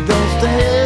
Don't stand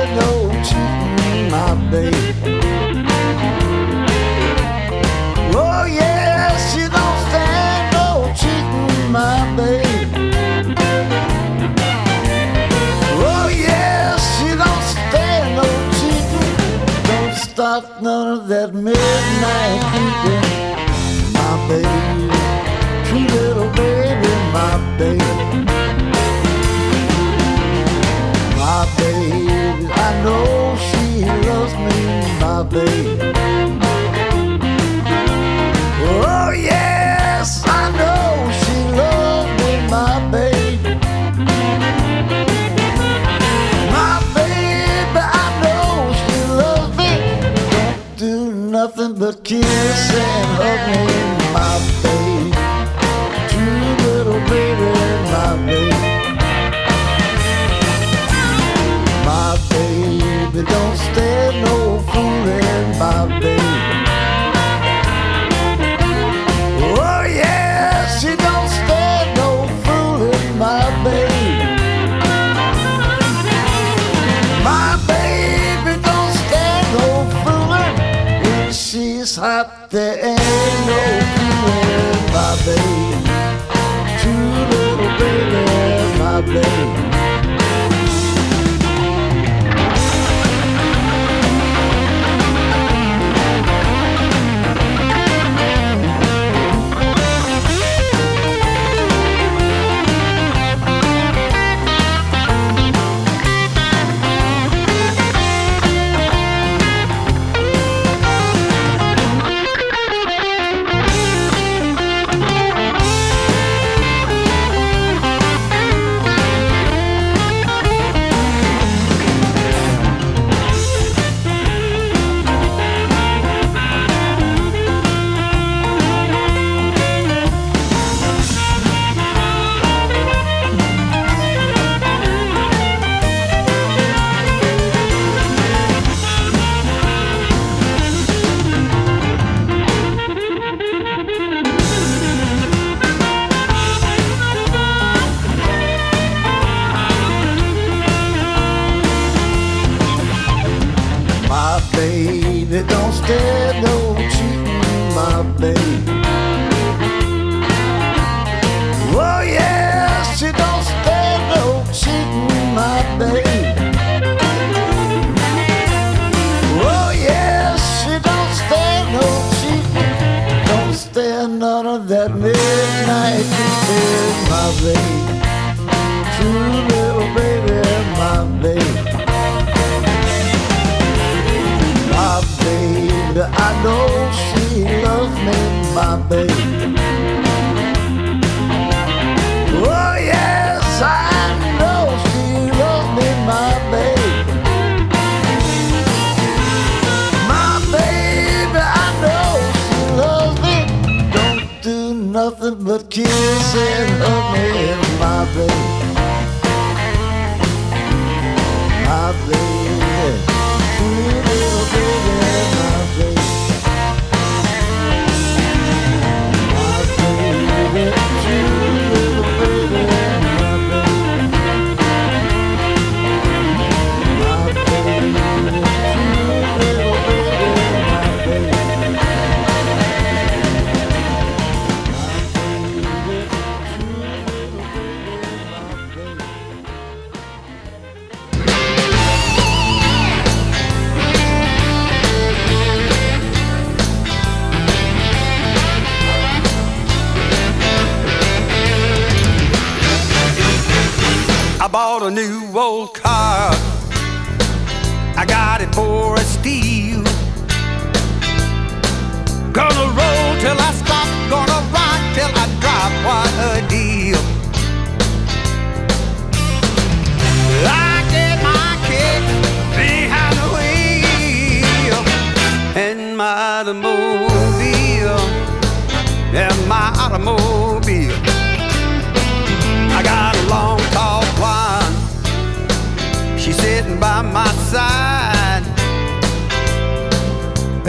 my baby. Oh yes, I know she loves me, my baby. My I know she loves me. Don't do nothing but kiss and hug me, my baby. She's hot, there ain't no cooling, my baby. True little baby, my baby. Know she loves me, my baby. Oh yes, I know she loves me, my baby. My baby, I know she loves me. Don't do nothing but kiss and hug me, my baby. My baby, bought a new old car. I got it for a steal. Gonna roll till I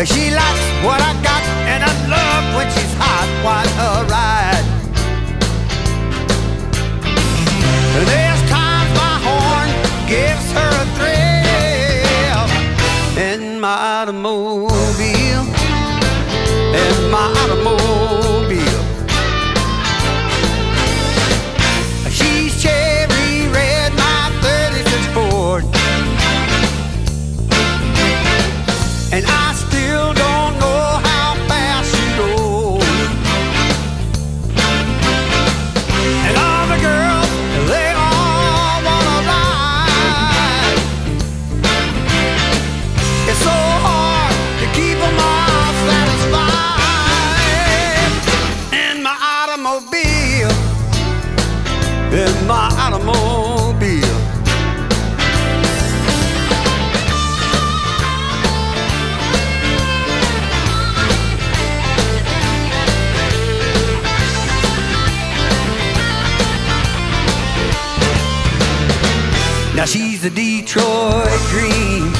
She likes what I got, and I love when she's hot. while a ride. There's times my horn gives her a thrill, in my mood. the Detroit dream.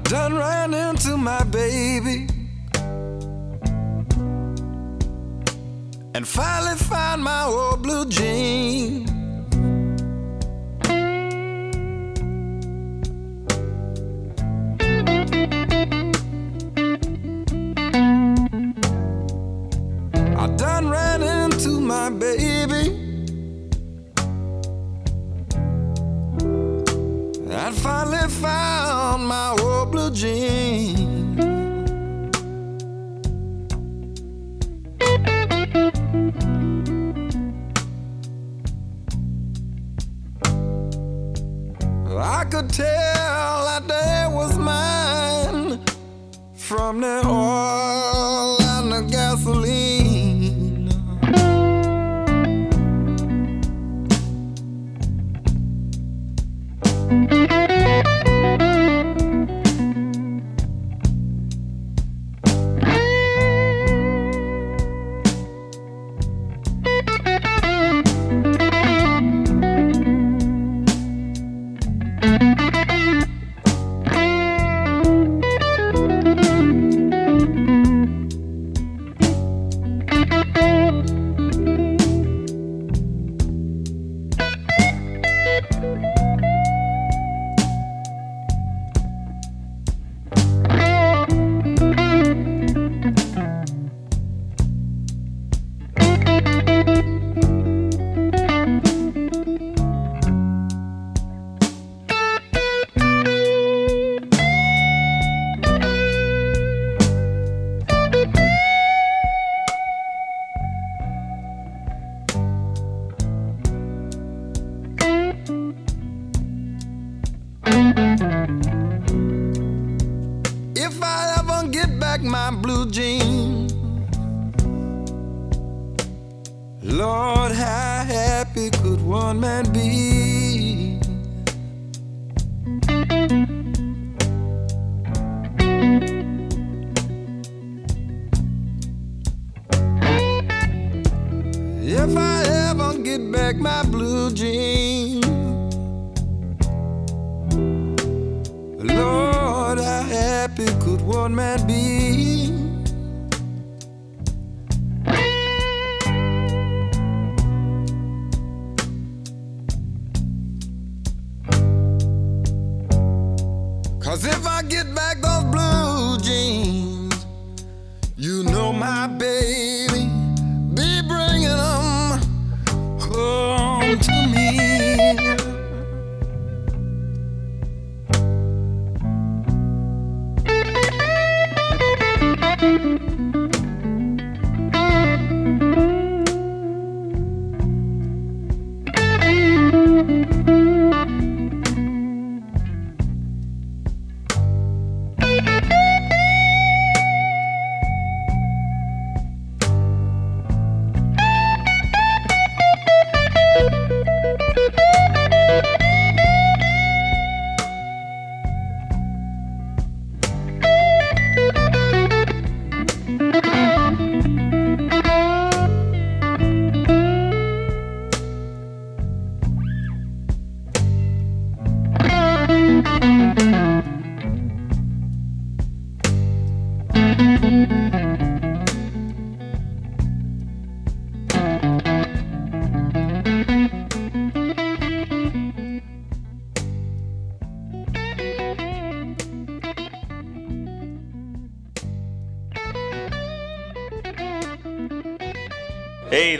Done ran into my baby. And finally found my old blue jean. I done ran into my baby. I finally found jean. I could tell that day was mine from the oil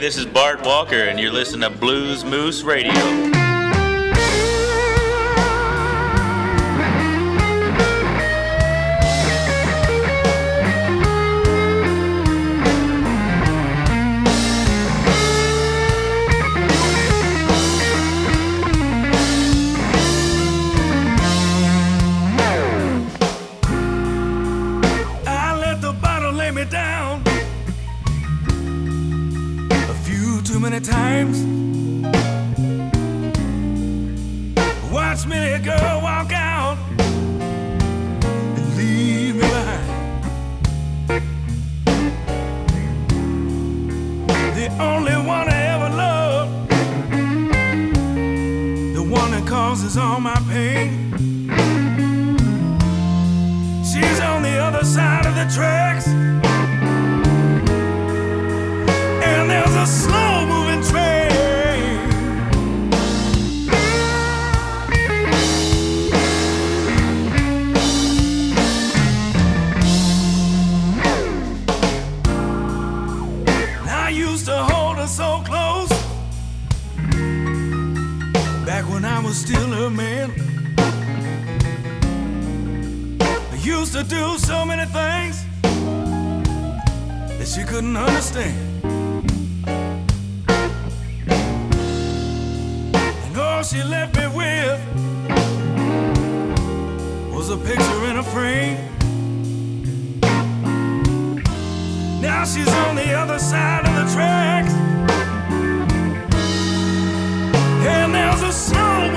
this is Bart Walker, and you're listening to Blues Moose Radio. When I was still her man. I used to do so many things that she couldn't understand. And all she left me with was a picture in a frame. Now she's on the other side of the tracks. There's a slow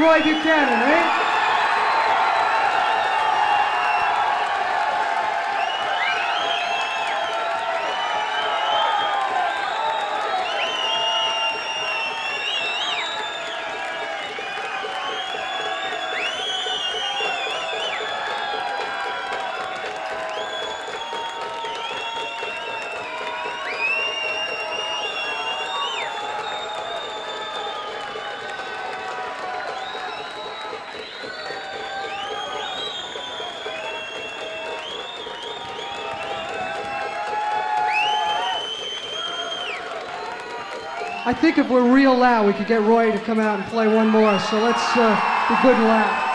Roy Buchanan, think if we're real loud, we could get Roy to come out and play one more. So let's uh, be good and loud.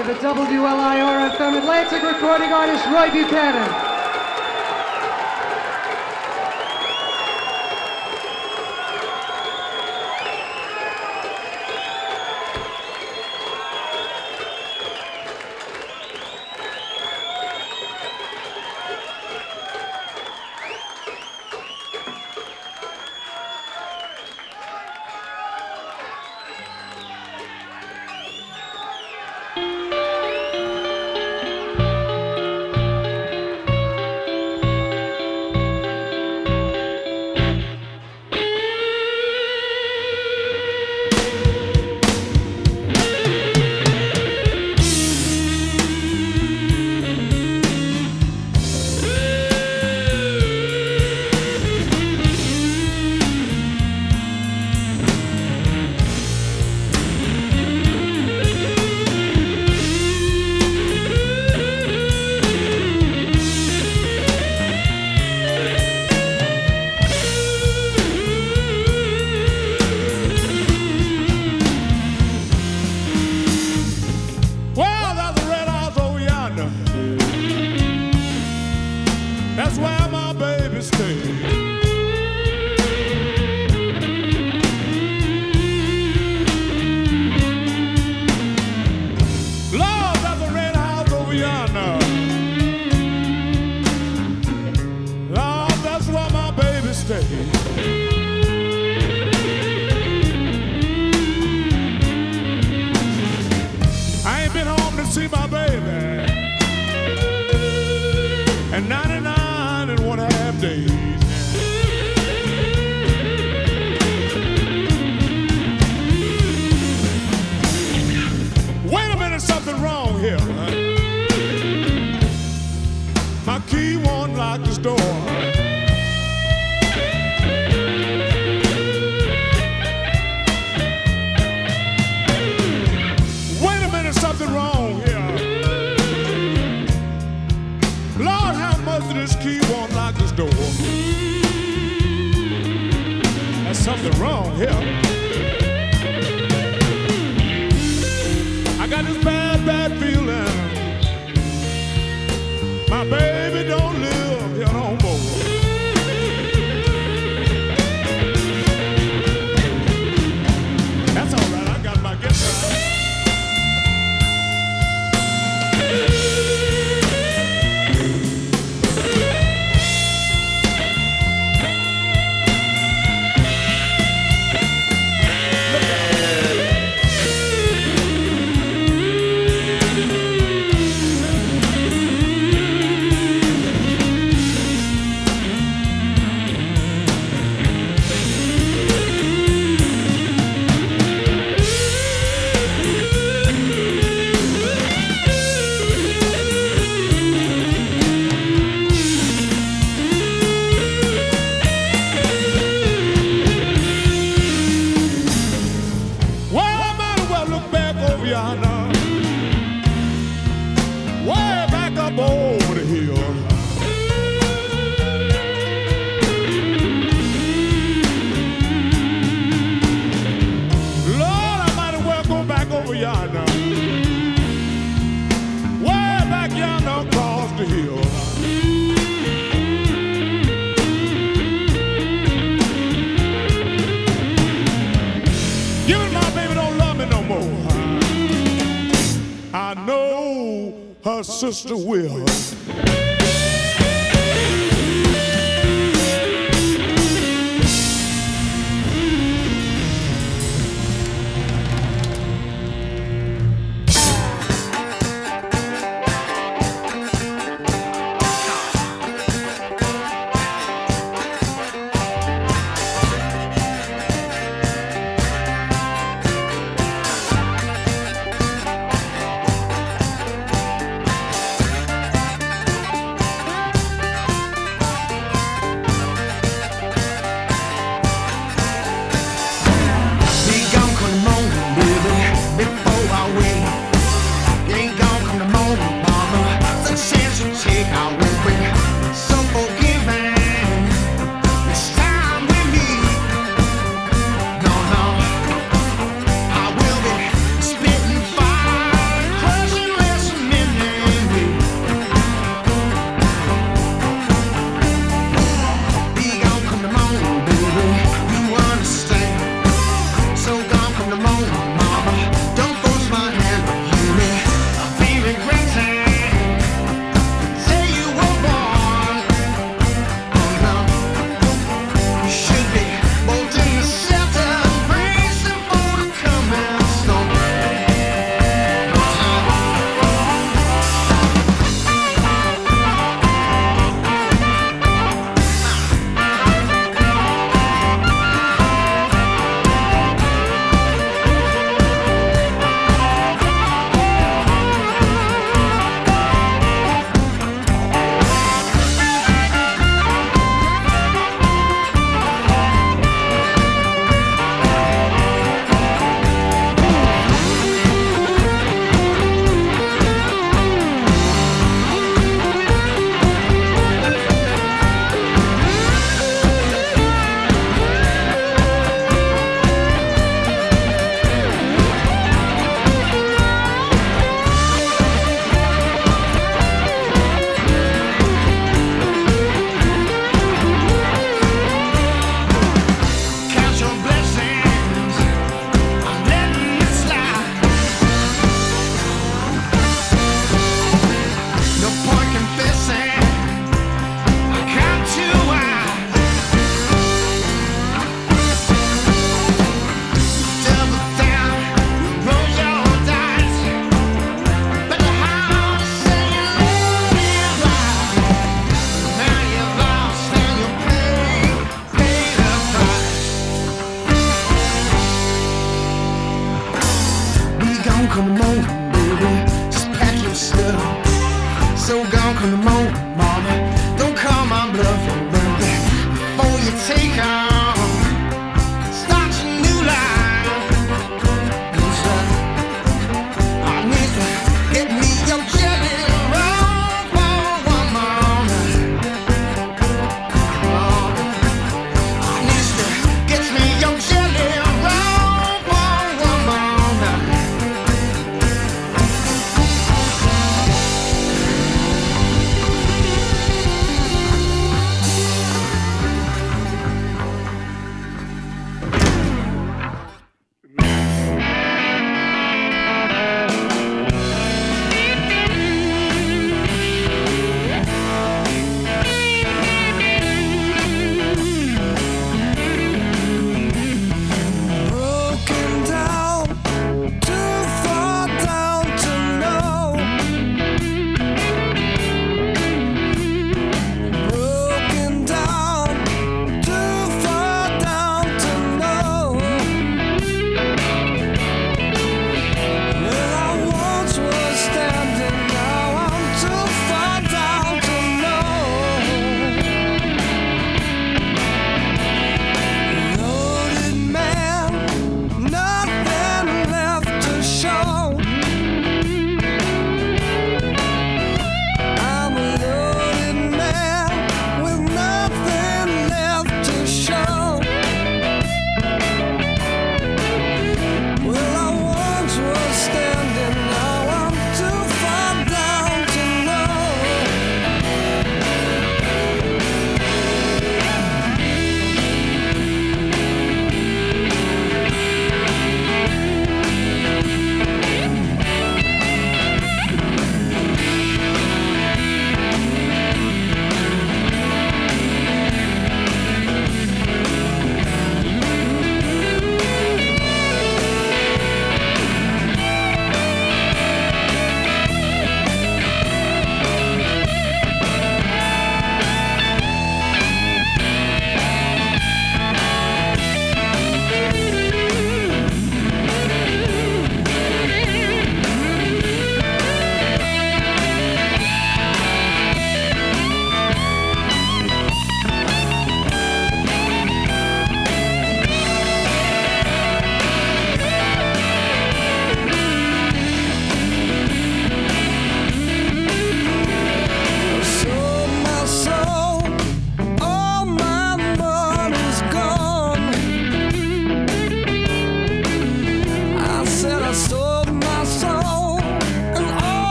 Live at WLIR FM Atlantic recording artist Roy Buchanan. 99 sister will.